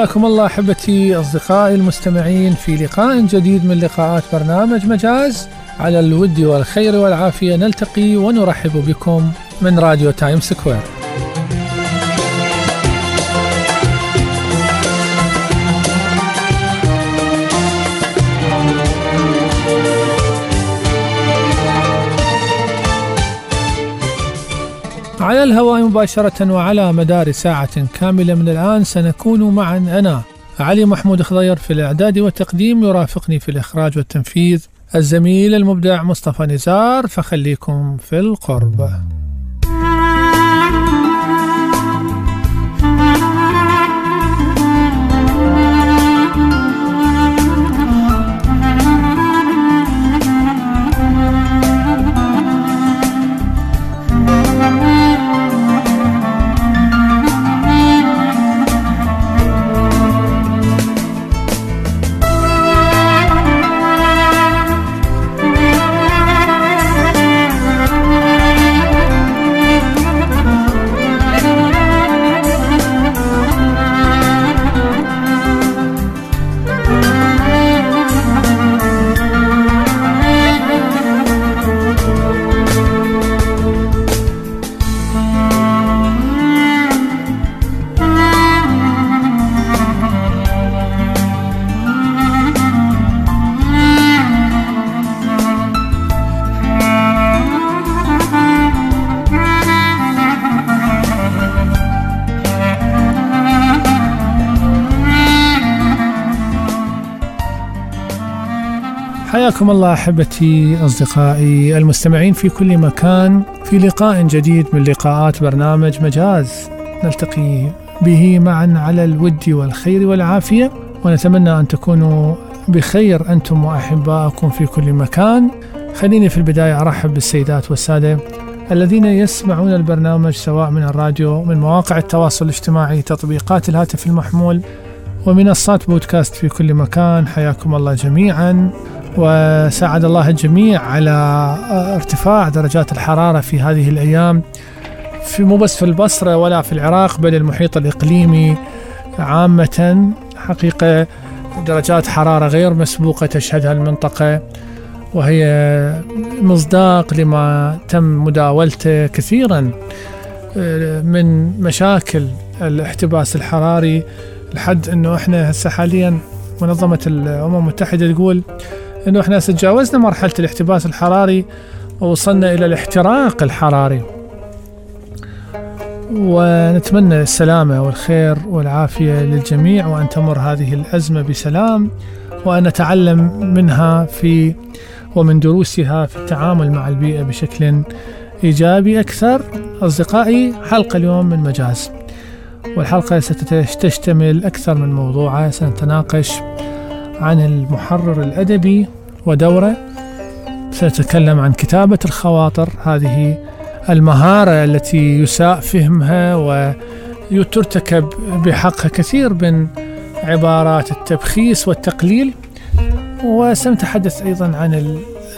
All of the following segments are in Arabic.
حياكم الله أحبتي أصدقائي المستمعين في لقاء جديد من لقاءات برنامج مجاز على الود والخير والعافية نلتقي ونرحب بكم من راديو تايم سكوير. على الهواء مباشرة وعلى مدار ساعة كاملة من الآن سنكون معا. أنا علي محمود خضير في الإعداد والتقديم يرافقني في الإخراج والتنفيذ الزميل المبدع مصطفى نزار فخليكم في القرب. حياكم الله أحبتي أصدقائي المستمعين في كل مكان في لقاء جديد من لقاءات برنامج مجاز. نلتقي به معا على الود والخير والعافية ونتمنى أن تكونوا بخير أنتم واحبائكم في كل مكان. خليني في البداية أرحب بالسيدات والسادة الذين يسمعون البرنامج سواء من الراديو من مواقع التواصل الاجتماعي تطبيقات الهاتف المحمول ومنصات بودكاست في كل مكان. حياكم الله جميعا. وساعد الله الجميع على ارتفاع درجات الحرارة في هذه الأيام. في مو بس في البصرة ولا في العراق بل المحيط الإقليمي عامة. حقيقة درجات حرارة غير مسبوقة تشهدها المنطقة وهي مصداق لما تم مداولته كثيرا من مشاكل الاحتباس الحراري لحد إنه إحنا هسه حاليا منظمة الأمم المتحدة تقول إنه إحنا تجاوزنا مرحلة الاحتباس الحراري ووصلنا إلى الاحتراق الحراري. ونتمنى السلامة والخير والعافية للجميع وأن تمر هذه الأزمة بسلام وأن نتعلم منها في ومن دروسها في التعامل مع البيئة بشكل إيجابي أكثر. أصدقائي حلقة اليوم من مجاز والحلقة ستشتمل أكثر من موضوع. سنتناقش عن المحرر الأدبي ودوره. سنتكلم عن كتابة الخواطر هذه المهارة التي يساء فهمها وترتكب بحقها كثير من عبارات التبخيس والتقليل. وسنتحدث أيضا عن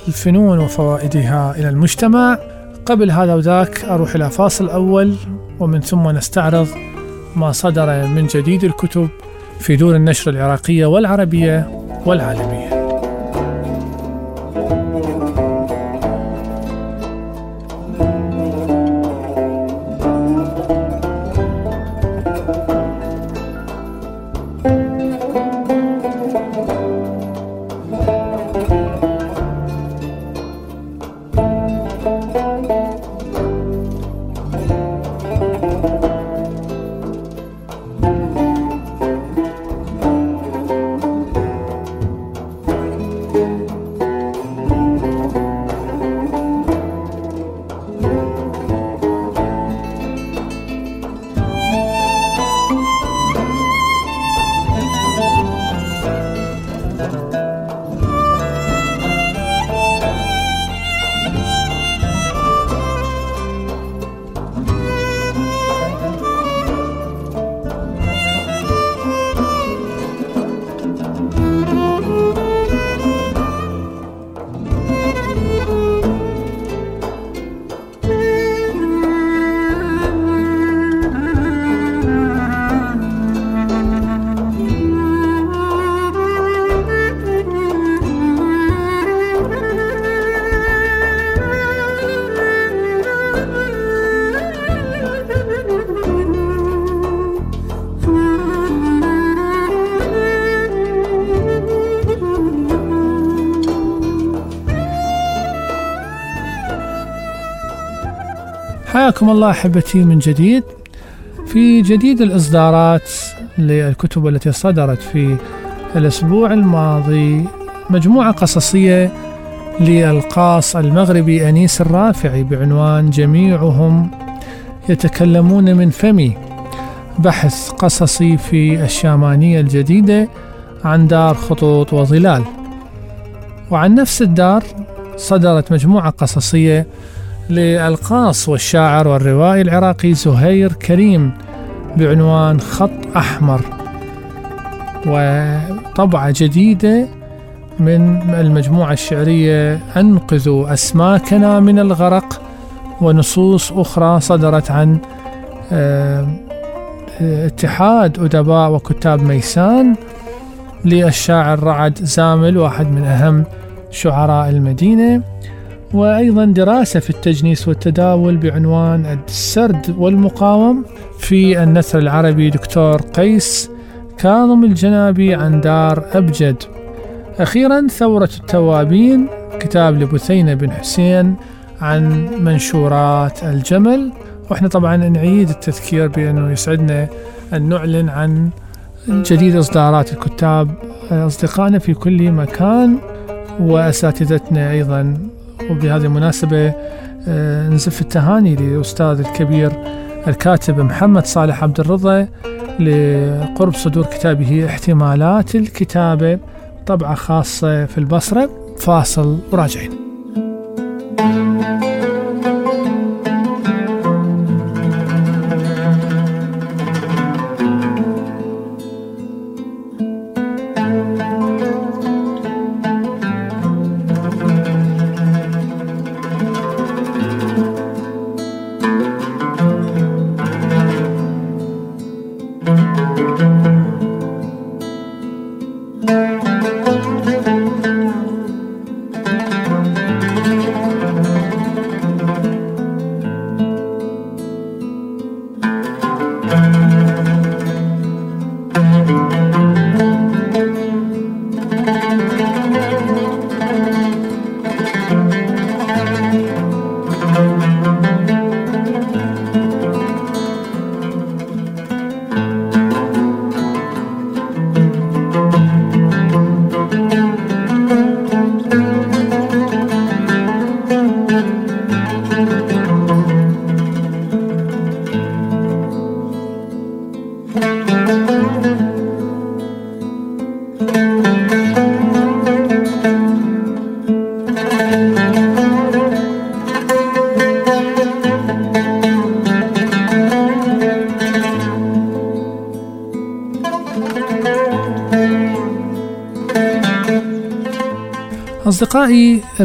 الفنون وفوائدها إلى المجتمع. قبل هذا وذاك أروح إلى فاصل أول ومن ثم نستعرض ما صدر من جديد الكتب. في دور النشر العراقية والعربية والعالمية. حياكم الله أحبتي من جديد. في جديد الإصدارات للكتب التي صدرت في الأسبوع الماضي مجموعة قصصية للقاص المغربي أنيس الرافعي بعنوان جميعهم يتكلمون من فمي. بحث قصصي في الشامانية الجديدة عن دار خطوط وظلال. وعن نفس الدار صدرت مجموعة قصصية للقاص والشاعر والروائي العراقي زهير كريم بعنوان خط أحمر. وطبعة جديدة من المجموعة الشعرية أنقذوا أسماكنا من الغرق ونصوص أخرى صدرت عن آه، اتحاد أدباء وكتاب ميسان للشاعر رعد زامل واحد من أهم شعراء المدينة. وأيضا دراسة في التجنيس والتداول بعنوان السرد والمقاوم في النثر العربي دكتور قيس كاظم الجنابي عن دار أبجد. أخيرا ثورة التوابين كتاب لبثينة بن حسين عن منشورات الجمل. وإحنا طبعا نعيد التذكير بأنه يسعدنا أن نعلن عن جديد إصدارات الكتاب أصدقائنا في كل مكان. وأساتذتنا أيضا وبهذه المناسبة آه، نزف التهاني للأستاذ الكبير الكاتب محمد صالح عبد الرضا لقرب صدور كتابه احتمالات الكتابة طبعة خاصة في البصرة. فاصل وراجعين.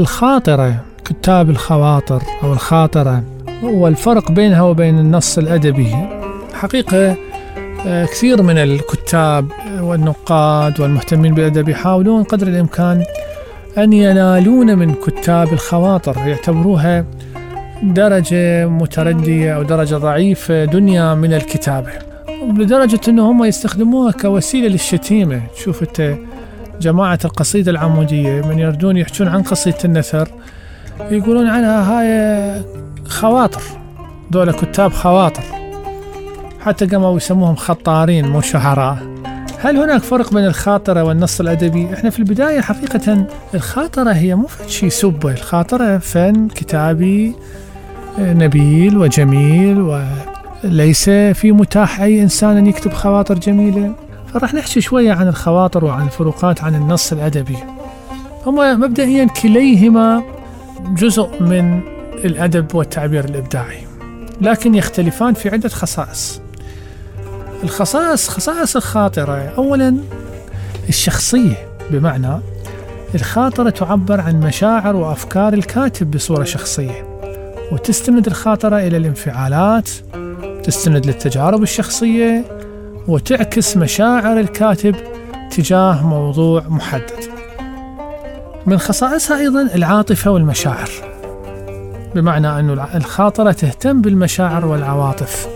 الخاطرة كتاب الخواطر أو الخاطرة والفرق بينها وبين النص الأدبي. حقيقة آه، كثير من الكتاب والنقاد والمهتمين بالأدب يحاولون قدر الإمكان أن ينالون من كتاب الخواطر يعتبروها درجة متردية أو درجة ضعيفة دنيا من الكتابة. لدرجة أنهم يستخدموها كوسيلة للشتيمة. تشوف أنت جماعة القصيدة العمودية من يردون يحجون عن قصيدة النثر يقولون عنها هاي خواطر دولة كتاب خواطر. حتى قاموا يسموهم خطارين مو شعراء هل هناك فرق بين الخاطرة والنص الأدبي؟ إحنا في البداية حقيقة الخاطرة هي مو شيء سبة الخاطرة فن كتابي نبيل وجميل وليس في متاح أي إنسان أن يكتب خواطر جميلة. فراح نحكي شوية عن الخواطر وعن الفروقات عن النص الأدبي. هما مبدئيا كليهما جزء من الأدب والتعبير الإبداعي لكن يختلفان في عدة خصائص. الخصائص خصائص الخاطرة أولا الشخصية بمعنى الخاطرة تعبر عن مشاعر وأفكار الكاتب بصورة شخصية وتستند الخاطرة إلى الانفعالات تستند للتجارب الشخصية وتعكس مشاعر الكاتب تجاه موضوع محدد. من خصائصها أيضا العاطفة والمشاعر بمعنى أن الخاطرة تهتم بالمشاعر والعواطف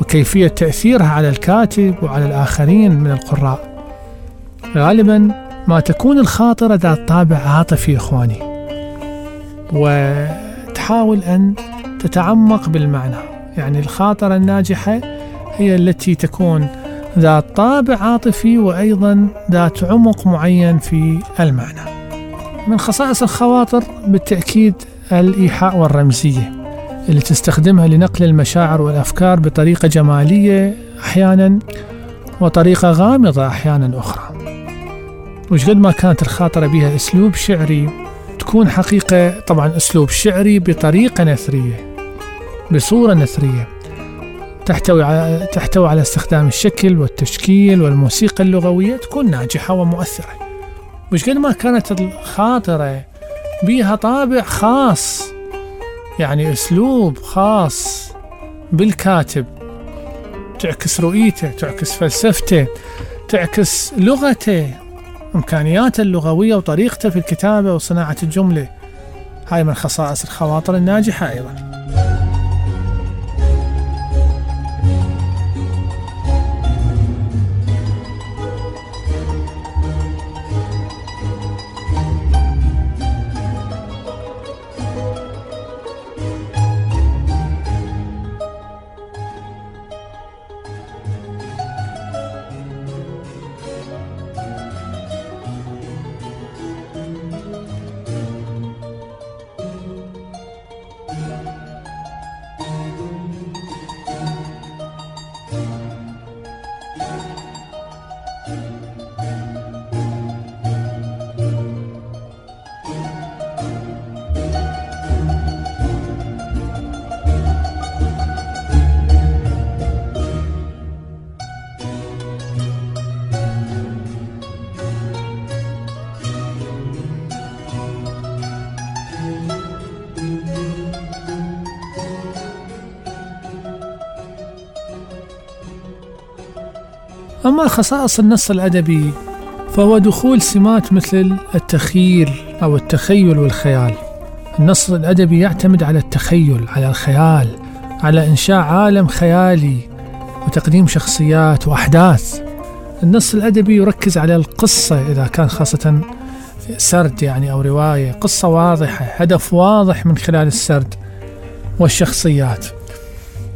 وكيفية تأثيرها على الكاتب وعلى الآخرين من القراء. غالبا ما تكون الخاطرة ذات طابع عاطفي إخواني وتحاول أن تتعمق بالمعنى. يعني الخاطرة الناجحة هي التي تكون ذات طابع عاطفي وأيضا ذات عمق معين في المعنى. من خصائص الخواطر بالتأكيد الإيحاء والرمزية اللي تستخدمها لنقل المشاعر والأفكار بطريقة جمالية أحيانا وطريقة غامضة أحيانا أخرى. وش قد ما كانت الخاطرة بها أسلوب شعري تكون حقيقة طبعا أسلوب شعري بطريقة نثرية بصورة نثرية. تحتوي على تحتوي على استخدام الشكل والتشكيل والموسيقى اللغوية تكون ناجحة ومؤثرة. وش قد ما كانت الخاطرة بها طابع خاص يعني أسلوب خاص بالكاتب. تعكس رؤيته تعكس فلسفته تعكس لغته إمكانياته اللغوية وطريقته في الكتابة وصناعة الجملة. هاي من خصائص الخواطر الناجحة أيضاً. أما خصائص النص الأدبي فهو دخول سمات مثل التخيل أو التخيل والخيال. النص الأدبي يعتمد على التخيل على الخيال على إنشاء عالم خيالي وتقديم شخصيات وأحداث. النص الأدبي يركز على القصة إذا كان خاصة سرد يعني أو رواية قصة واضحة هدف واضح من خلال السرد والشخصيات.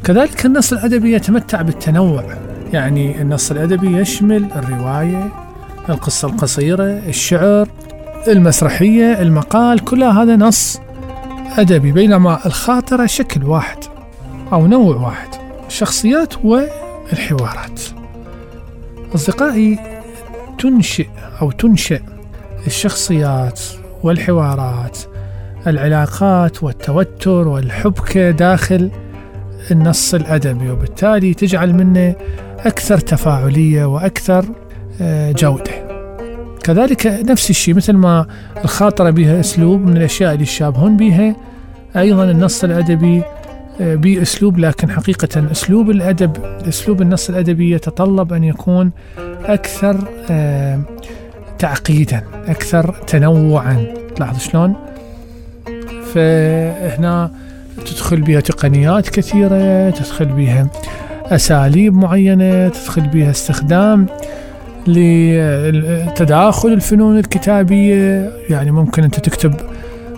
كذلك النص الأدبي يتمتع بالتنوع. يعني النص الأدبي يشمل الرواية القصة القصيرة الشعر المسرحية المقال كل هذا نص أدبي بينما الخاطرة شكل واحد أو نوع واحد الشخصيات والحوارات. أصدقائي تنشئ أو تنشئ الشخصيات والحوارات العلاقات والتوتر والحبكة داخل النص الأدبي وبالتالي تجعل منه أكثر تفاعلية وأكثر آه، جودة. كذلك نفس الشيء مثل ما الخاطرة بها أسلوب من الأشياء اللي يشابهون بها أيضا النص الأدبي آه، بأسلوب لكن حقيقة أسلوب الأدب أسلوب النص الأدبي يتطلب أن يكون أكثر آه، تعقيدا أكثر تنوعا. لاحظ شلون؟ فهنا تدخل بها تقنيات كثيرة تدخل بها أساليب معينة تدخل بها استخدام لتداخل الفنون الكتابية. يعني ممكن أنت تكتب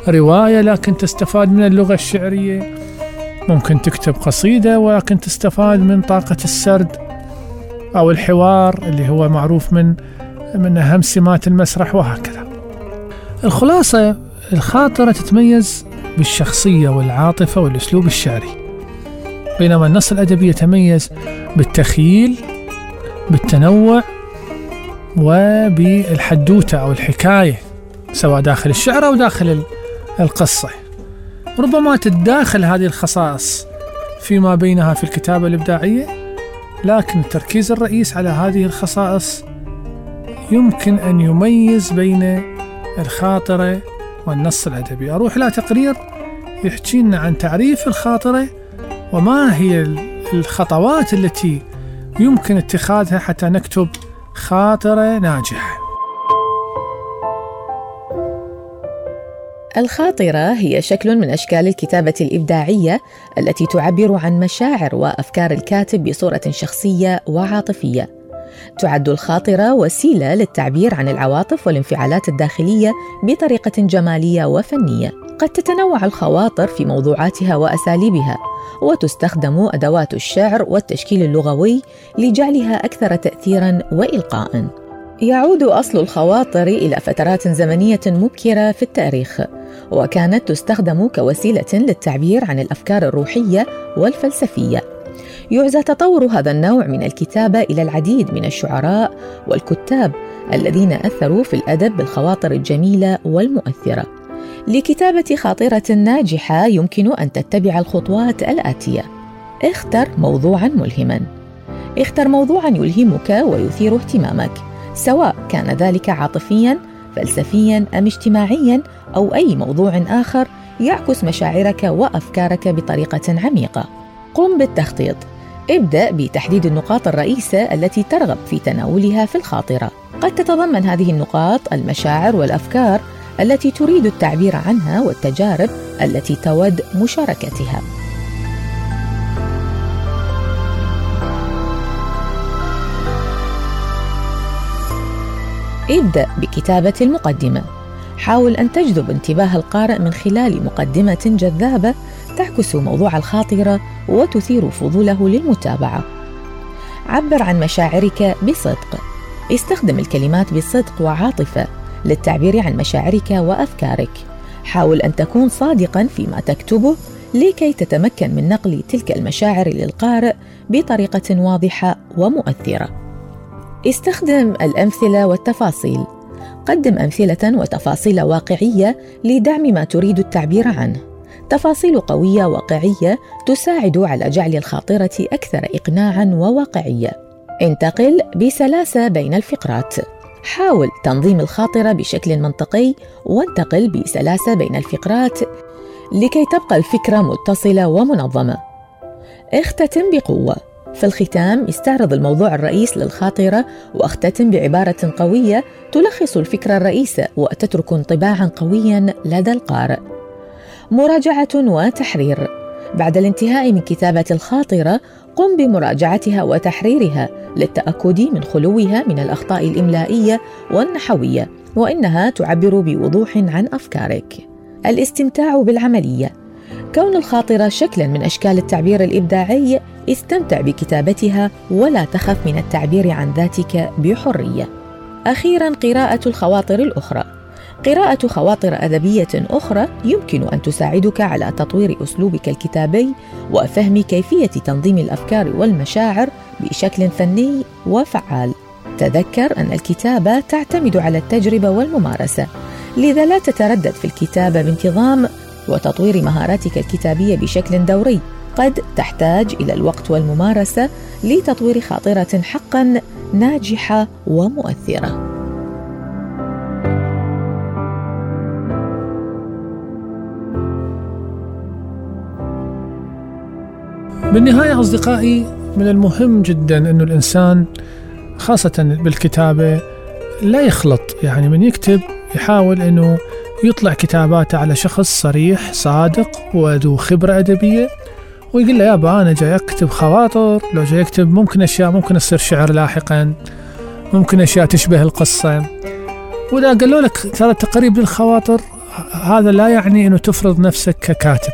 رواية لكن تستفاد من اللغة الشعرية. ممكن تكتب قصيدة ولكن تستفاد من طاقة السرد أو الحوار اللي هو معروف من من أهم سمات المسرح وهكذا. الخلاصة الخاطرة تتميز بالشخصية والعاطفة والأسلوب الشعري. بينما النص الأدبي يتميز بالتخيل بالتنوع وبالحدوتة أو الحكاية سواء داخل الشعر أو داخل القصة. ربما تتداخل هذه الخصائص فيما بينها في الكتابة الإبداعية لكن التركيز الرئيس على هذه الخصائص يمكن أن يميز بين الخاطرة والنص الأدبي. أروح إلى تقرير يحكي لنا عن تعريف الخاطرة وما هي الخطوات التي يمكن اتخاذها حتى نكتب خاطرة ناجحة. الخاطرة هي شكل من أشكال الكتابة الإبداعية التي تعبر عن مشاعر وأفكار الكاتب بصورة شخصية وعاطفية. تعد الخاطرة وسيلة للتعبير عن العواطف والانفعالات الداخلية بطريقة جمالية وفنية. قد تتنوع الخواطر في موضوعاتها وأساليبها، وتستخدم أدوات الشعر والتشكيل اللغوي لجعلها أكثر تأثيرا وإلقاء. يعود أصل الخواطر إلى فترات زمنية مبكرة في التاريخ، وكانت تستخدم كوسيلة للتعبير عن الأفكار الروحية والفلسفية. يعزى تطور هذا النوع من الكتابة إلى العديد من الشعراء والكتاب الذين أثروا في الأدب بالخواطر الجميلة والمؤثرة. لكتابة خاطرة ناجحة يمكن أن تتبع الخطوات الآتية: اختر موضوعا ملهما. اختر موضوعا يلهمك ويثير اهتمامك، سواء كان ذلك عاطفيا، فلسفيا أم اجتماعيا أو أي موضوع آخر يعكس مشاعرك وأفكارك بطريقة عميقة. قم بالتخطيط. ابدأ بتحديد النقاط الرئيسة التي ترغب في تناولها في الخاطرة. قد تتضمن هذه النقاط المشاعر والأفكار التي تريد التعبير عنها والتجارب التي تود مشاركتها ابدأ بكتابة المقدمة حاول أن تجذب انتباه القارئ من خلال مقدمة جذابة تعكس موضوع الخاطرة وتثير فضوله للمتابعة. عبر عن مشاعرك بصدق. استخدم الكلمات بصدق وعاطفة للتعبير عن مشاعرك وأفكارك. حاول أن تكون صادقا فيما تكتبه لكي تتمكن من نقل تلك المشاعر للقارئ بطريقة واضحة ومؤثرة. استخدم الأمثلة والتفاصيل قدم أمثلة وتفاصيل واقعية لدعم ما تريد التعبير عنه تفاصيل قوية واقعية تساعد على جعل الخاطرة أكثر اقناعا وواقعية انتقل بسلاسة بين الفقرات حاول تنظيم الخاطرة بشكل منطقي وانتقل بسلاسة بين الفقرات لكي تبقى الفكرة متصلة ومنظمة. اختتم بقوة. في الختام استعرض الموضوع الرئيس للخاطرة وأختتم بعبارة قوية تلخص الفكرة الرئيسة وتترك انطباعا قويا لدى القارئ. مراجعة وتحرير بعد الانتهاء من كتابة الخاطرة قم بمراجعتها وتحريرها للتأكد من خلوها من الأخطاء الإملائية والنحوية وإنها تعبر بوضوح عن أفكارك. الاستمتاع بالعملية كون الخاطرة شكلا من أشكال التعبير الإبداعي استمتع بكتابتها ولا تخف من التعبير عن ذاتك بحرية. أخيرا قراءة الخواطر الأخرى قراءة خواطر أدبية أخرى يمكن أن تساعدك على تطوير أسلوبك الكتابي وفهم كيفية تنظيم الأفكار والمشاعر بشكل فني وفعال. تذكر أن الكتابة تعتمد على التجربة والممارسة، لذا لا تتردد في الكتابة بانتظام وتطوير مهاراتك الكتابية بشكل دوري. قد تحتاج إلى الوقت والممارسة لتطوير خاطرة حقا ناجحة ومؤثرة. بالنهاية أصدقائي من المهم جدا أنه الإنسان خاصة بالكتابة لا يخلط يعني من يكتب يحاول أنه يطلع كتاباته على شخص صريح صادق وذو خبرة أدبية ويقول له يابا أنا جاي أكتب خواطر لو جاي أكتب ممكن أشياء ممكن تصير شعر لاحقا ممكن أشياء تشبه القصة. وإذا قالوا لك ترى التقريب للخواطر هذا لا يعني أنه تفرض نفسك ككاتب.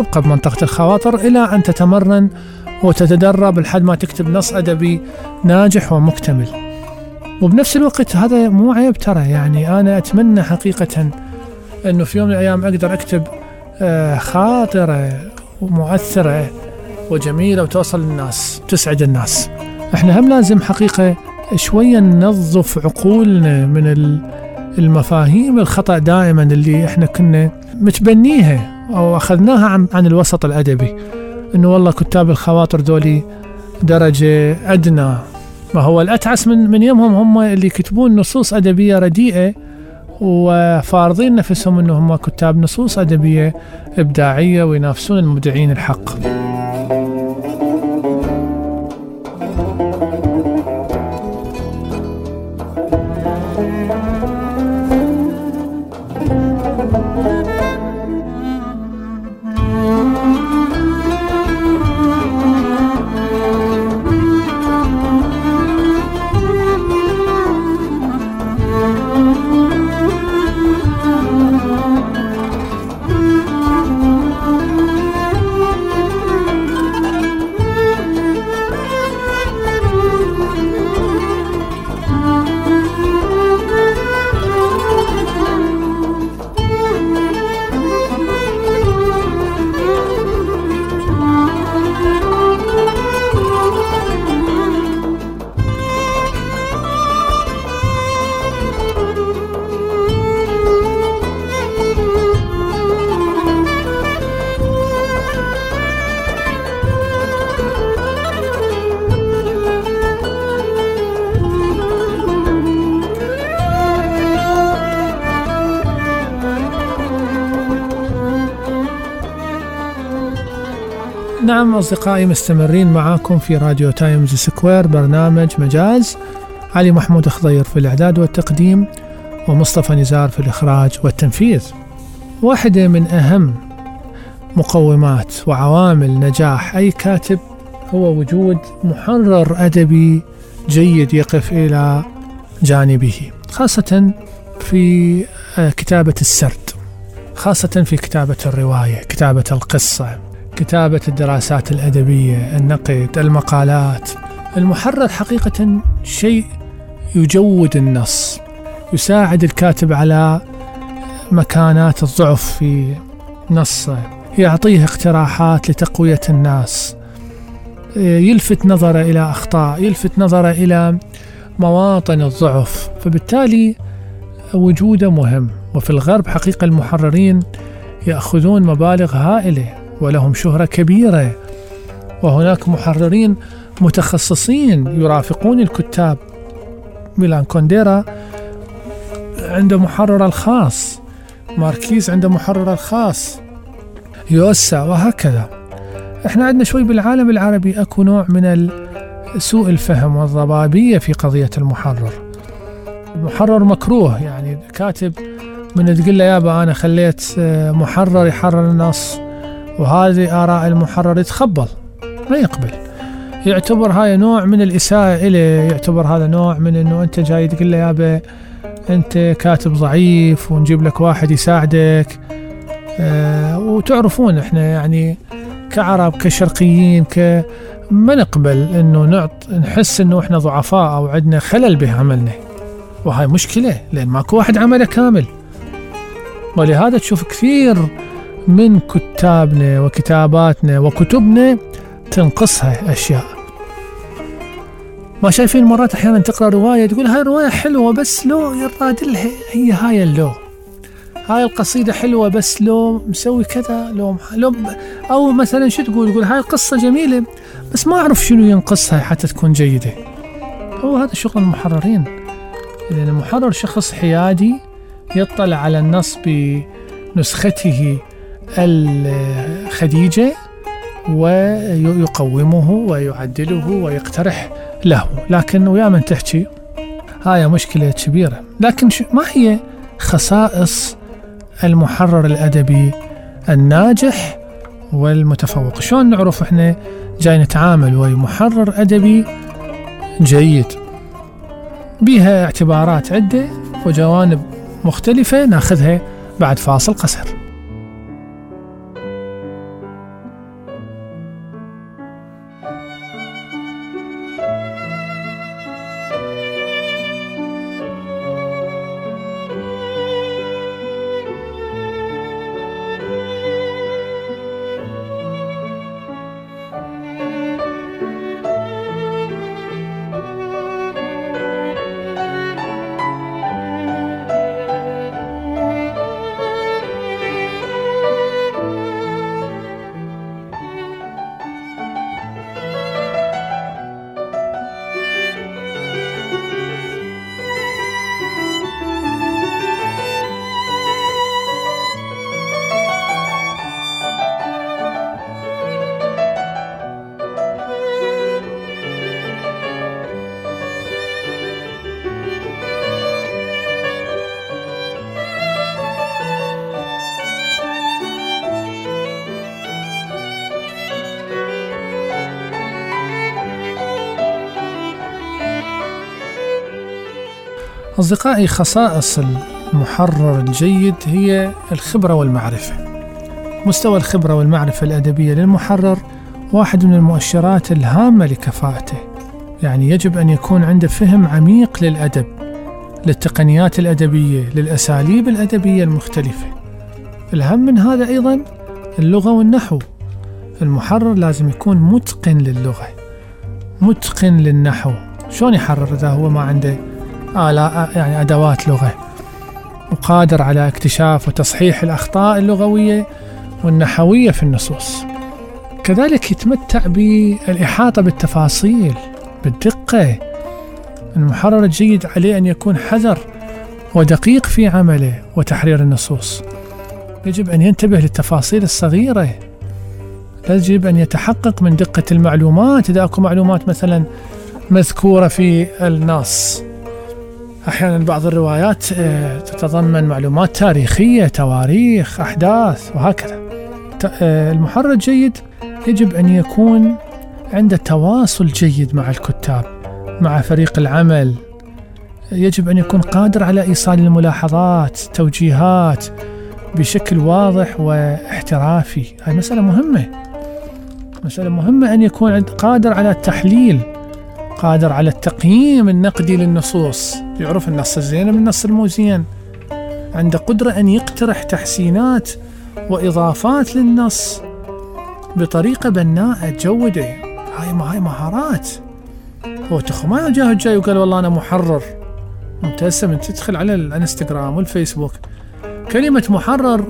أبقى بمنطقة الخواطر إلى أن تتمرن وتتدرب لحد ما تكتب نص أدبي ناجح ومكتمل. وبنفس الوقت هذا مو عيب ترى يعني أنا أتمنى حقيقة أنه في يوم من الأيام أقدر أكتب آه، خاطرة ومؤثرة وجميلة وتوصل للناس تسعد الناس. إحنا هم لازم حقيقة شوية ننظف عقولنا من المفاهيم الخطأ دائما اللي إحنا كنا متبنيها أو أخذناها عن, عن الوسط الأدبي. أنه والله كتاب الخواطر دولي درجة أدنى ما هو الأتعس من, من يومهم هم اللي يكتبون نصوص أدبية رديئة وفارضين نفسهم أنهم كتاب نصوص أدبية إبداعية وينافسون المبدعين الحق. نعم أصدقائي مستمرين معاكم في راديو تايمز سكوير برنامج مجاز. علي محمود خضير في الإعداد والتقديم ومصطفى نزار في الإخراج والتنفيذ. واحدة من أهم مقومات وعوامل نجاح أي كاتب هو وجود محرر أدبي جيد يقف إلى جانبه خاصة في آه، كتابة السرد خاصة في كتابة الرواية كتابة القصة. كتابة الدراسات الأدبية النقد المقالات. المحرر حقيقة شيء يجود النص يساعد الكاتب على مكانات الضعف في نصه يعطيه اقتراحات لتقوية الناس يلفت نظره إلى أخطاء يلفت نظره إلى مواطن الضعف. فبالتالي وجوده مهم وفي الغرب حقيقة المحررين يأخذون مبالغ هائلة. ولهم شهرة كبيرة. وهناك محررين متخصصين يرافقون الكتاب. ميلان كونديرا عنده محرر الخاص. ماركيز عنده محرر الخاص. يوسع وهكذا. إحنا عندنا شوي بالعالم العربي. أكو نوع من سوء الفهم والضبابية في قضية المحرر. المحرر مكروه يعني كاتب من تقول له يابا أنا خليت آه، محرر يحرر النص. وهذه آراء المحرر يتخبل ما يقبل. يعتبر هاي نوع من الإساءة إليه يعتبر هذا نوع من أنه أنت جاي تقول له يابا أنت كاتب ضعيف ونجيب لك واحد يساعدك. أه وتعرفون إحنا يعني كعرب كشرقيين ك ما نقبل إنه نعط نحس إنه إحنا ضعفاء أو عندنا خلل بعملنا وهاي مشكلة لأن ماكو واحد عمله كامل. ولهذا تشوف كثير من كتابنا وكتاباتنا وكتبنا تنقصها أشياء. ما شايفين مرات أحيانا تقرأ رواية تقول هاي الرواية حلوة بس لو يرادلها هي هاي اللو. هاي القصيدة حلوة بس لو مسوي كذا لو لو أو مثلا شو تقول؟ تقول هاي القصة جميلة بس ما أعرف شنو ينقصها حتى تكون جيدة. هو هذا شغل المحررين. لأن المحرر شخص حيادي يطلع على النص بنسخته الخديجة ويقومه ويعدله ويقترح له. لكن ويا من تحكي؟ هاي مشكلة كبيرة. لكن ما هي خصائص المحرر الأدبي الناجح والمتفوق؟ شلون نعرف إحنا جاي نتعامل ويا محرر أدبي جيد؟ بها اعتبارات عدة وجوانب مختلفة ناخذها بعد فاصل قصير. أصدقائي خصائص المحرر الجيد هي الخبرة والمعرفة. مستوى الخبرة والمعرفة الأدبية للمحرر واحد من المؤشرات الهامة لكفاءته. يعني يجب أن يكون عنده فهم عميق للأدب للتقنيات الأدبية للأساليب الأدبية المختلفة. الأهم من هذا أيضا اللغة والنحو. المحرر لازم يكون متقن للغة متقن للنحو. شلون يحرر إذا هو ما عنده آلاء يعني أدوات لغة. وقادر على اكتشاف وتصحيح الأخطاء اللغوية والنحوية في النصوص. كذلك يتمتع بالإحاطة بالتفاصيل بالدقة. المحرر الجيد عليه أن يكون حذر ودقيق في عمله وتحرير النصوص. يجب أن ينتبه للتفاصيل الصغيرة. يجب أن يتحقق من دقة المعلومات. إذا أكو معلومات مثلا مذكورة في النص. أحيانا بعض الروايات آه، تتضمن معلومات تاريخية تواريخ أحداث وهكذا. آه، المحرر الجيد يجب أن يكون عنده تواصل جيد مع الكتاب مع فريق العمل. يجب أن يكون قادر على إيصال الملاحظات توجيهات بشكل واضح واحترافي. هاي مسألة مهمة. مسألة مهمة أن يكون قادر على التحليل قادر على التقييم النقدي للنصوص. يعرف النص الزين من النص المو زين عنده قدرة أن يقترح تحسينات وإضافات للنص بطريقة بناءة تجوده هاي ما هاي مهارات. هو تخو ما جاه جاي وقال والله أنا محرر. مبتسم انت تدخل على الانستغرام والفيسبوك. كلمة محرر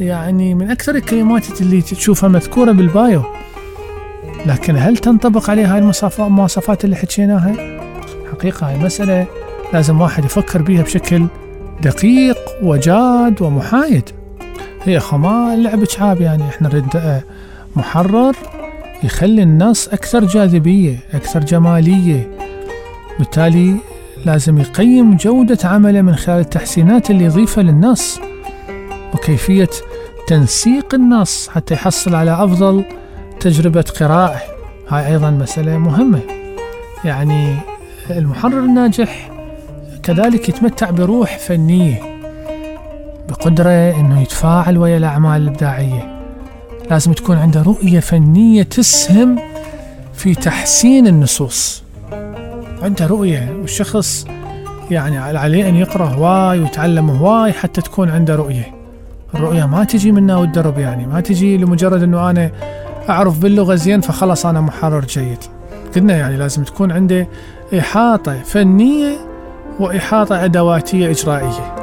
يعني من أكثر الكلمات اللي تشوفها مذكورة بالبايو. لكن هل تنطبق عليها هاي المواصفات اللي حكيناها؟ حقيقة هاي مسألة لازم واحد يفكر بيها بشكل دقيق وجاد ومحايد. هي خما اللعب شعاب يعني. إحنا نريد محرر يخلي النص أكثر جاذبية أكثر جمالية. بالتالي لازم يقيم جودة عمله من خلال التحسينات اللي يضيفها للنص وكيفية تنسيق النص حتى يحصل على أفضل تجربة قراءة. هاي أيضا مسألة مهمة. يعني المحرر الناجح كذلك يتمتع بروح فنية بقدرة أنه يتفاعل ويا الأعمال الإبداعية. لازم تكون عنده رؤية فنية تسهم في تحسين النصوص. عنده رؤية والشخص يعني عليه أن يقرأ هواي ويتعلم هواي حتى تكون عنده رؤية. الرؤية ما تجي منا والدرب يعني ما تجي لمجرد أنه أنا أعرف باللغة زين فخلص أنا محرر جيد. قلنا يعني لازم تكون عنده إحاطة فنية وإحاطة أدواتية إجرائية.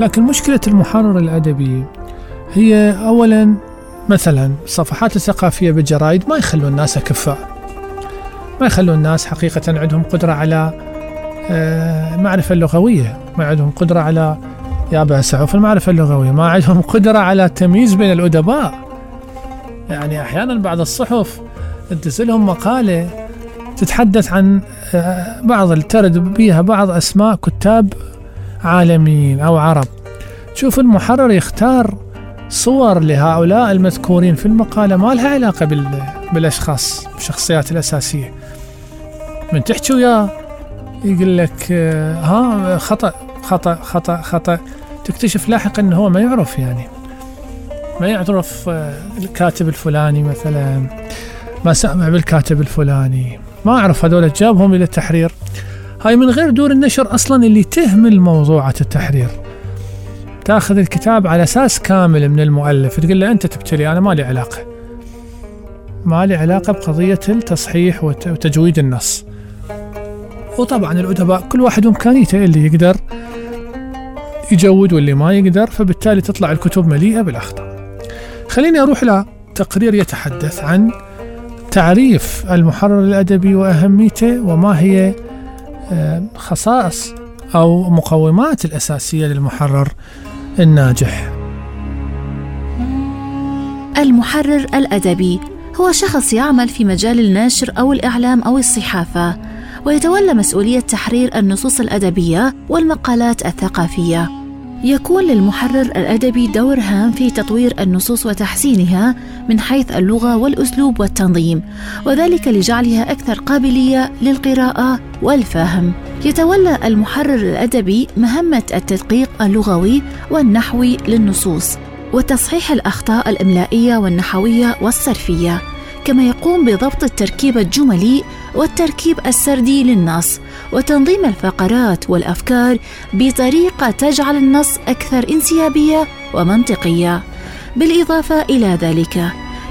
لكن مشكلة المحرر الأدبي هي أولا مثلا الصفحات الثقافية بالجرائد ما يخلون الناس أكفاء ما يخلون الناس حقيقة عندهم قدرة على آه، معرفة اللغوية ما عندهم قدرة على يا في المعرفة اللغوية. ما عندهم قدرة على التمييز بين الأدباء. يعني أحيانا بعض الصحف تنزلهم مقالة تتحدث عن آه، بعض ترد بها بعض أسماء كتاب عالميين أو عرب. شوف المحرر يختار صور لهؤلاء المذكورين في المقالة ما لها علاقة بالأشخاص بالشخصيات الأساسية. من تحكي وياه يقول لك آه، ها خطأ خطأ خطأ خطأ. تكتشف لاحقا أنه هو ما يعرف يعني. ما يعرف آه، الكاتب الفلاني مثلا. ما سمع بالكاتب الفلاني. ما أعرف هذول جابهم إلى التحرير. هاي من غير دور النشر أصلا اللي تهمل موضوعة التحرير. تأخذ الكتاب على أساس كامل من المؤلف تقول له أنت تبتلي أنا ما لي علاقة. ما لي علاقة بقضية التصحيح وتجويد النص. وطبعا الأدباء كل واحد وإمكانيته اللي يقدر يجود واللي ما يقدر فبالتالي تطلع الكتب مليئة بالأخطاء. خليني أروح لتقرير يتحدث عن تعريف المحرر الأدبي وأهميته وما هي خصائص أو مقومات الأساسية للمحرر الناجح. المحرر الأدبي هو شخص يعمل في مجال النشر أو الإعلام أو الصحافة ويتولى مسؤولية تحرير النصوص الأدبية والمقالات الثقافية. يكون للمحرر الأدبي دور هام في تطوير النصوص وتحسينها من حيث اللغة والأسلوب والتنظيم وذلك لجعلها أكثر قابلية للقراءة والفهم. يتولى المحرر الأدبي مهمة التدقيق اللغوي والنحوي للنصوص وتصحيح الأخطاء الإملائية والنحوية والصرفية. كما يقوم بضبط التركيب الجملي والتركيب السردي للنص وتنظيم الفقرات والأفكار بطريقة تجعل النص أكثر انسيابية ومنطقية. بالإضافة إلى ذلك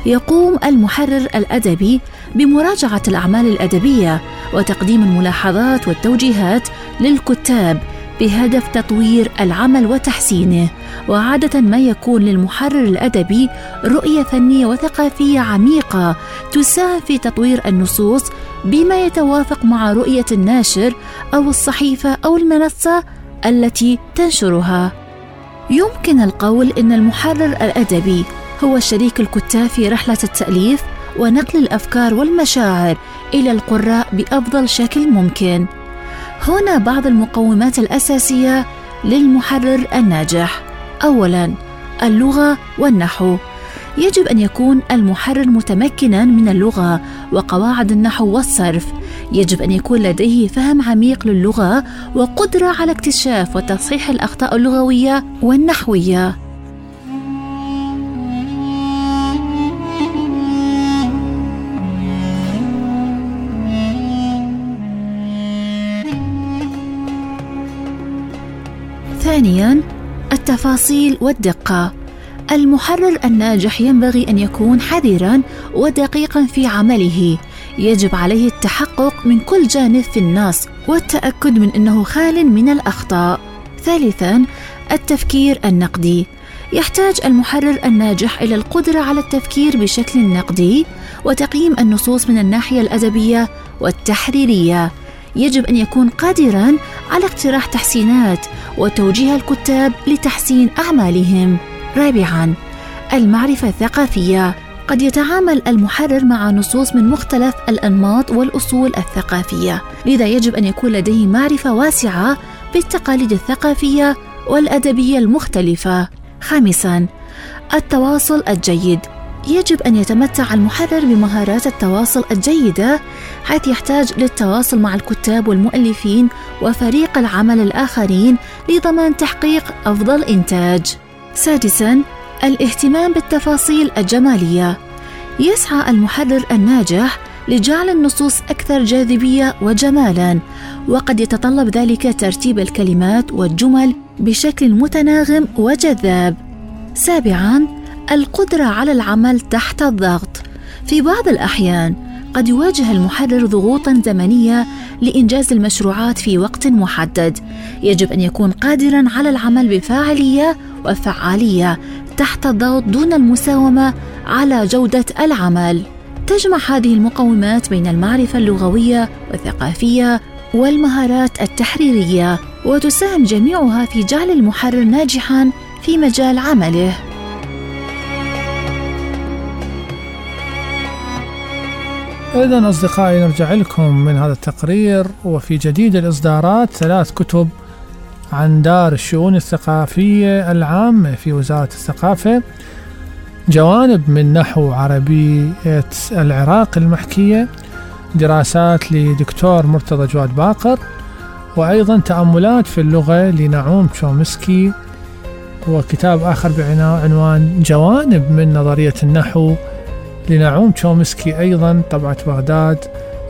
يقوم المحرر الأدبي بمراجعة الأعمال الأدبية وتقديم الملاحظات والتوجيهات للكتاب بهدف تطوير العمل وتحسينه وعادة ما يكون للمحرر الأدبي رؤية فنية وثقافية عميقة تساهم في تطوير النصوص بما يتوافق مع رؤية الناشر أو الصحيفة أو المنصة التي تنشرها. يمكن القول إن المحرر الأدبي هو شريك الكتاب في رحلة التأليف ونقل الأفكار والمشاعر إلى القراء بأفضل شكل ممكن. هنا بعض المقومات الأساسية للمحرر الناجح. اولا اللغة والنحو. يجب أن يكون المحرر متمكنا من اللغة وقواعد النحو والصرف. يجب أن يكون لديه فهم عميق للغة وقدرة على اكتشاف وتصحيح الأخطاء اللغوية والنحوية. ثانيا التفاصيل والدقة. المحرر الناجح ينبغي أن يكون حذرا ودقيقا في عمله. يجب عليه التحقق من كل جانب في النص والتأكد من إنه خال من الأخطاء. ثالثا التفكير النقدي. يحتاج المحرر الناجح إلى القدرة على التفكير بشكل نقدي وتقييم النصوص من الناحية الأدبية والتحريرية. يجب أن يكون قادرا على اقتراح تحسينات وتوجيه الكتاب لتحسين أعمالهم. رابعا المعرفة الثقافية. قد يتعامل المحرر مع نصوص من مختلف الأنماط والأصول الثقافية لذا يجب أن يكون لديه معرفة واسعة بالتقاليد الثقافية والأدبية المختلفة. خامسا التواصل الجيد. يجب أن يتمتع المحرر بمهارات التواصل الجيدة حيث يحتاج للتواصل مع الكتاب والمؤلفين وفريق العمل الآخرين لضمان تحقيق أفضل إنتاج. سادسا الاهتمام بالتفاصيل الجمالية. يسعى المحرر الناجح لجعل النصوص أكثر جاذبية وجمالا وقد يتطلب ذلك ترتيب الكلمات والجمل بشكل متناغم وجذاب. سابعا القدرة على العمل تحت الضغط. في بعض الأحيان قد يواجه المحرر ضغوطا زمنية لإنجاز المشروعات في وقت محدد. يجب أن يكون قادرا على العمل بفاعلية وفعالية تحت الضغط دون المساومة على جودة العمل. تجمع هذه المقومات بين المعرفة اللغوية والثقافية والمهارات التحريرية وتساهم جميعها في جعل المحرر ناجحا في مجال عمله. إذا أصدقائي نرجع لكم من هذا التقرير وفي جديد الإصدارات ثلاث كتب عن دار الشؤون الثقافية العامة في وزارة الثقافة. جوانب من نحو عربية العراق المحكية دراسات لدكتور مرتضى جواد باقر وأيضا تأملات في اللغة لنعوم تشومسكي وكتاب آخر بعنوان جوانب من نظرية النحو لنعوم تشومسكي أيضا طبعة بغداد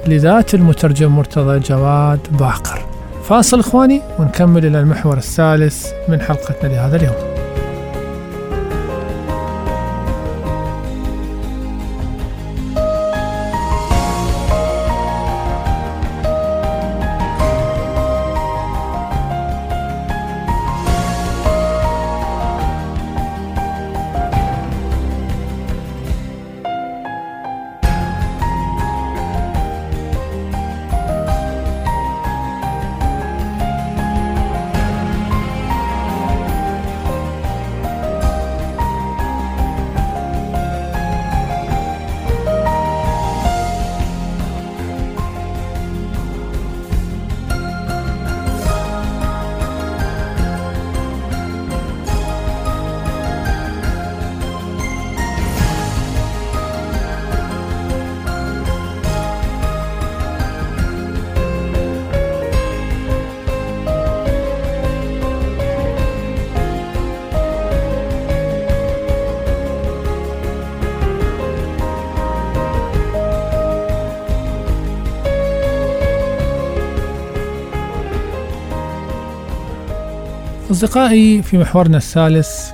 لذات المترجم مرتضى جواد باقر. فاصل إخواني ونكمل إلى المحور الثالث من حلقتنا لهذا اليوم. أصدقائي في محورنا الثالث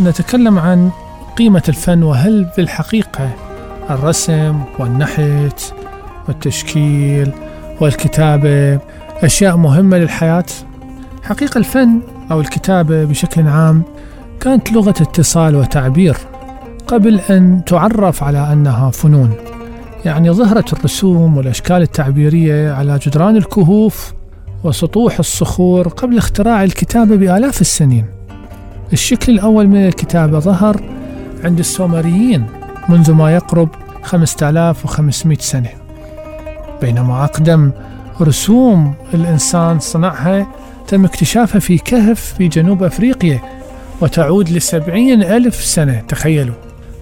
نتكلم عن قيمة الفن وهل بالحقيقة الرسم والنحت والتشكيل والكتابة أشياء مهمة للحياة؟ حقيقة الفن أو الكتابة بشكل عام كانت لغة اتصال وتعبير قبل أن تعرف على أنها فنون. يعني ظهرت الرسوم والأشكال التعبيرية على جدران الكهوف وسطوح الصخور قبل اختراع الكتابة بآلاف السنين. الشكل الأول من الكتابة ظهر عند السومريين منذ ما يقرب 5500 سنة. بينما أقدم رسوم الإنسان صنعها تم اكتشافها في كهف في جنوب أفريقيا وتعود لسبعين ألف سنة تخيلوا.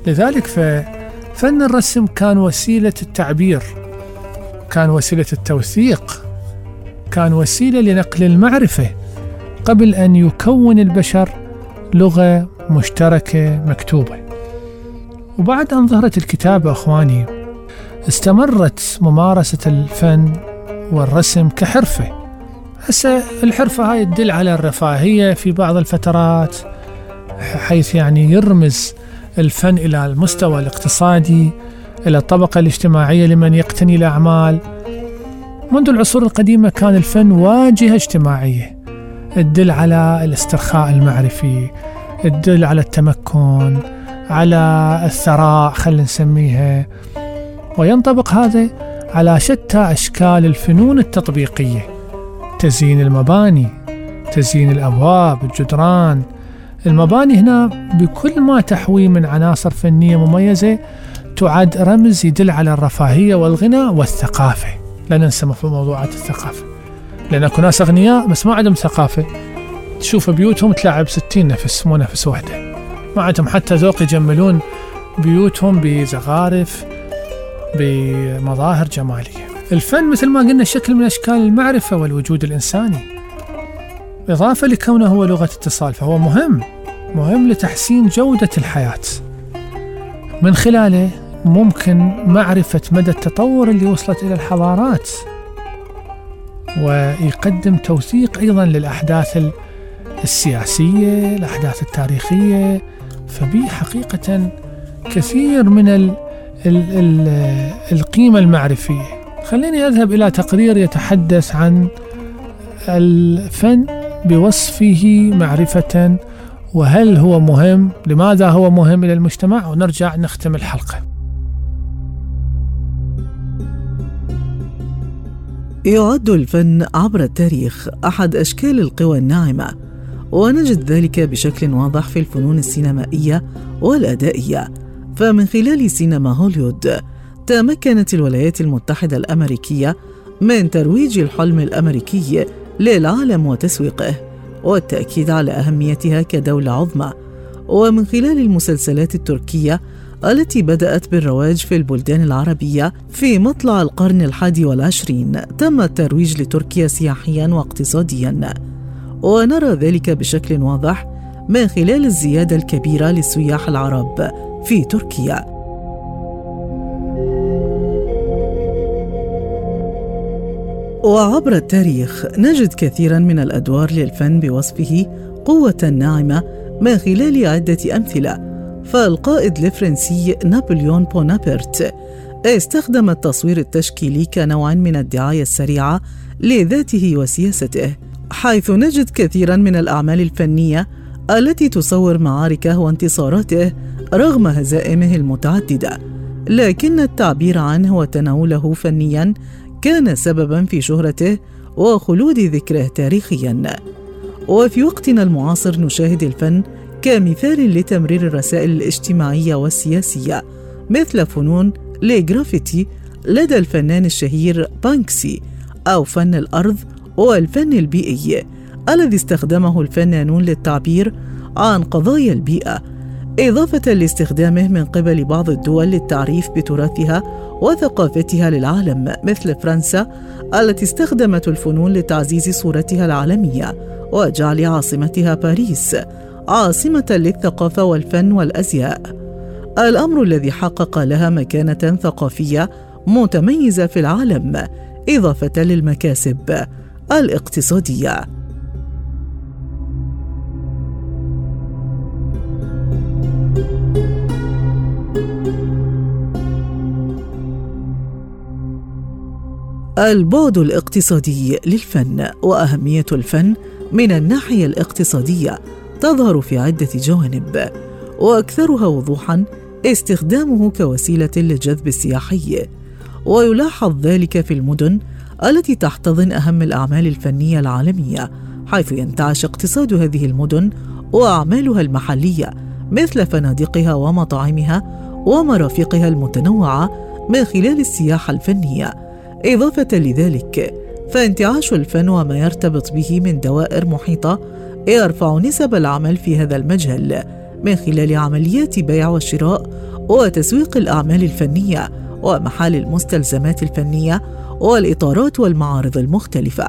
لذلك ففن الرسم كان وسيلة التعبير كان وسيلة التوثيق. كان وسيلة لنقل المعرفة قبل أن يكون البشر لغة مشتركة مكتوبة. وبعد أن ظهرت الكتابة أخواني استمرت ممارسة الفن والرسم كحرفة. هسه الحرفة هاي تدل على الرفاهية في بعض الفترات حيث يعني يرمز الفن إلى المستوى الاقتصادي إلى الطبقة الاجتماعية لمن يقتني الأعمال. منذ العصور القديمة كان الفن واجهة اجتماعية. تدل على الاسترخاء المعرفي تدل على التمكن على الثراء خلينا نسميها. وينطبق هذا على شتى أشكال الفنون التطبيقية. تزيين المباني تزيين الأبواب الجدران. المباني هنا بكل ما تحوي من عناصر فنية مميزة تعد رمز يدل على الرفاهية والغنى والثقافة. لا ننسى في موضوعات الثقافة. لأن أكو ناس أغنياء بس ما عندهم ثقافة. تشوف بيوتهم تلعب ستين نفس مو نفس واحدة ما عندهم حتى ذوق يجملون بيوتهم بزخارف بمظاهر جمالية. الفن مثل ما قلنا شكل من أشكال المعرفة والوجود الإنساني. إضافة لكونه هو لغة اتصال فهو مهم. مهم لتحسين جودة الحياة. من خلاله ممكن معرفة مدى التطور اللي وصلت إلى الحضارات ويقدم توثيق أيضا للأحداث السياسية الأحداث التاريخية. فبي حقيقة كثير من ال ال ال القيمة المعرفية. خليني أذهب إلى تقرير يتحدث عن الفن بوصفه معرفة وهل هو مهم؟ لماذا هو مهم إلى المجتمع؟ ونرجع نختم الحلقة. يعد الفن عبر التاريخ أحد أشكال القوى الناعمة ونجد ذلك بشكل واضح في الفنون السينمائية والأدائية. فمن خلال سينما هوليوود تمكنت الولايات المتحدة الأمريكية من ترويج الحلم الأمريكي للعالم وتسويقه والتأكيد على أهميتها كدولة عظمى. ومن خلال المسلسلات التركية التي بدأت بالرواج في البلدان العربية في مطلع القرن الحادي والعشرين. تم الترويج لتركيا سياحيا واقتصاديا. ونرى ذلك بشكل واضح من خلال الزيادة الكبيرة للسياح العرب في تركيا. وعبر التاريخ نجد كثيرا من الأدوار للفن بوصفه قوة ناعمة من خلال عدة أمثلة. فالقائد الفرنسي نابليون بونابرت. استخدم التصوير التشكيلي كنوع من الدعاية السريعة لذاته وسياسته حيث نجد كثيرا من الأعمال الفنية التي تصور معاركه وانتصاراته رغم هزائمه المتعددة. لكن التعبير عنه وتناوله فنيا كان سببا في شهرته وخلود ذكره تاريخيا. وفي وقتنا المعاصر نشاهد الفن كمثال لتمرير الرسائل الاجتماعية والسياسية مثل فنون الجرافيتي لدى الفنان الشهير بانكسي أو فن الأرض والفن البيئي الذي استخدمه الفنانون للتعبير عن قضايا البيئة إضافة لاستخدامه من قبل بعض الدول للتعريف بتراثها وثقافتها للعالم مثل فرنسا التي استخدمت الفنون لتعزيز صورتها العالمية وجعل عاصمتها باريس. عاصمة للثقافة والفن والأزياء. الأمر الذي حقق لها مكانة ثقافية متميزة في العالم إضافة للمكاسب الاقتصادية. البعد الاقتصادي للفن وأهمية الفن من الناحية الاقتصادية تظهر في عدة جوانب وأكثرها وضوحا استخدامه كوسيلة للجذب السياحي. ويلاحظ ذلك في المدن التي تحتضن أهم الأعمال الفنية العالمية حيث ينتعش اقتصاد هذه المدن وأعمالها المحلية مثل فنادقها ومطاعمها ومرافقها المتنوعة من خلال السياحه الفنيه إضافة لذلك فانتعاش الفن وما يرتبط به من دوائر محيطة يرفع نسب العمل في هذا المجال من خلال عمليات بيع وشراء وتسويق الأعمال الفنية ومحال المستلزمات الفنية والإطارات والمعارض المختلفة.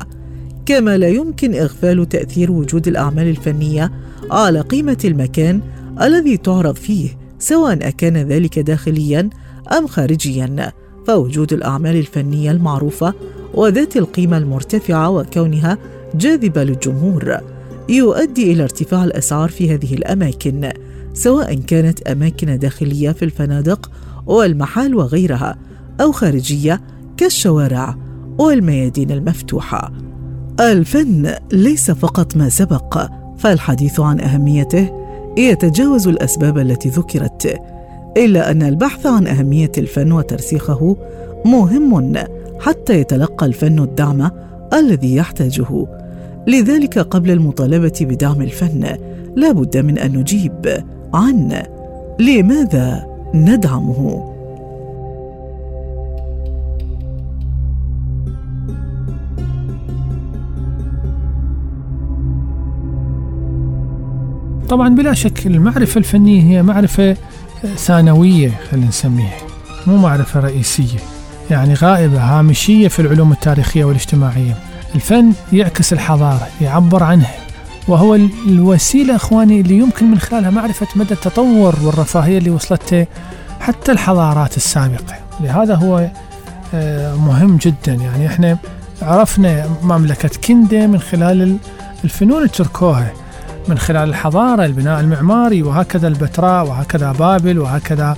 كما لا يمكن إغفال تأثير وجود الأعمال الفنية على قيمة المكان الذي تعرض فيه سواء أكان ذلك داخليا أم خارجيا. فوجود الأعمال الفنية المعروفة وذات القيمة المرتفعة وكونها جاذبة للجمهور. يؤدي إلى ارتفاع الأسعار في هذه الأماكن سواء كانت أماكن داخلية في الفنادق والمحال وغيرها أو خارجية كالشوارع والميادين المفتوحة. الفن ليس فقط ما سبق فالحديث عن أهميته يتجاوز الأسباب التي ذكرت إلا أن البحث عن أهمية الفن وترسيخه مهم حتى يتلقى الفن الدعم الذي يحتاجه. لذلك قبل المطالبة بدعم الفن لا بد من أن نجيب عن لماذا ندعمه. طبعا بلا شك المعرفة الفنية هي معرفة ثانوية خلينا نسميها مو معرفة رئيسية يعني غائبة هامشية في العلوم التاريخية والاجتماعية. الفن يعكس الحضارة يعبر عنها وهو الوسيلة أخواني اللي يمكن من خلالها معرفة مدى التطور والرفاهية اللي وصلت حتى الحضارات السابقة. لهذا هو آه، مهم جدا. يعني إحنا عرفنا مملكة كندا من خلال الفنون التركوها من خلال الحضارة البناء المعماري وهكذا البتراء وهكذا بابل وهكذا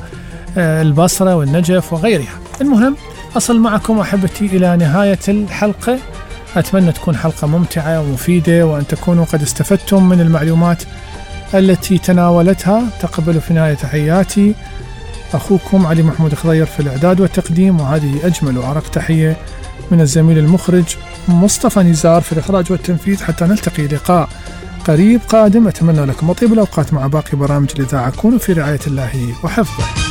آه، البصرة والنجف وغيرها. المهم أصل معكم أحبتي إلى نهاية الحلقة. أتمنى تكون حلقة ممتعة ومفيدة وأن تكونوا قد استفدتم من المعلومات التي تناولتها. تقبلوا في نهاية تحياتي. أخوكم علي محمود خضير في الإعداد والتقديم وهذه أجمل وأرق تحية من الزميل المخرج مصطفى نزار في الإخراج والتنفيذ. حتى نلتقي لقاء قريب قادم. أتمنى لكم أطيب الأوقات مع باقي برامج الإذاعة. كونوا في رعاية الله وحفظه.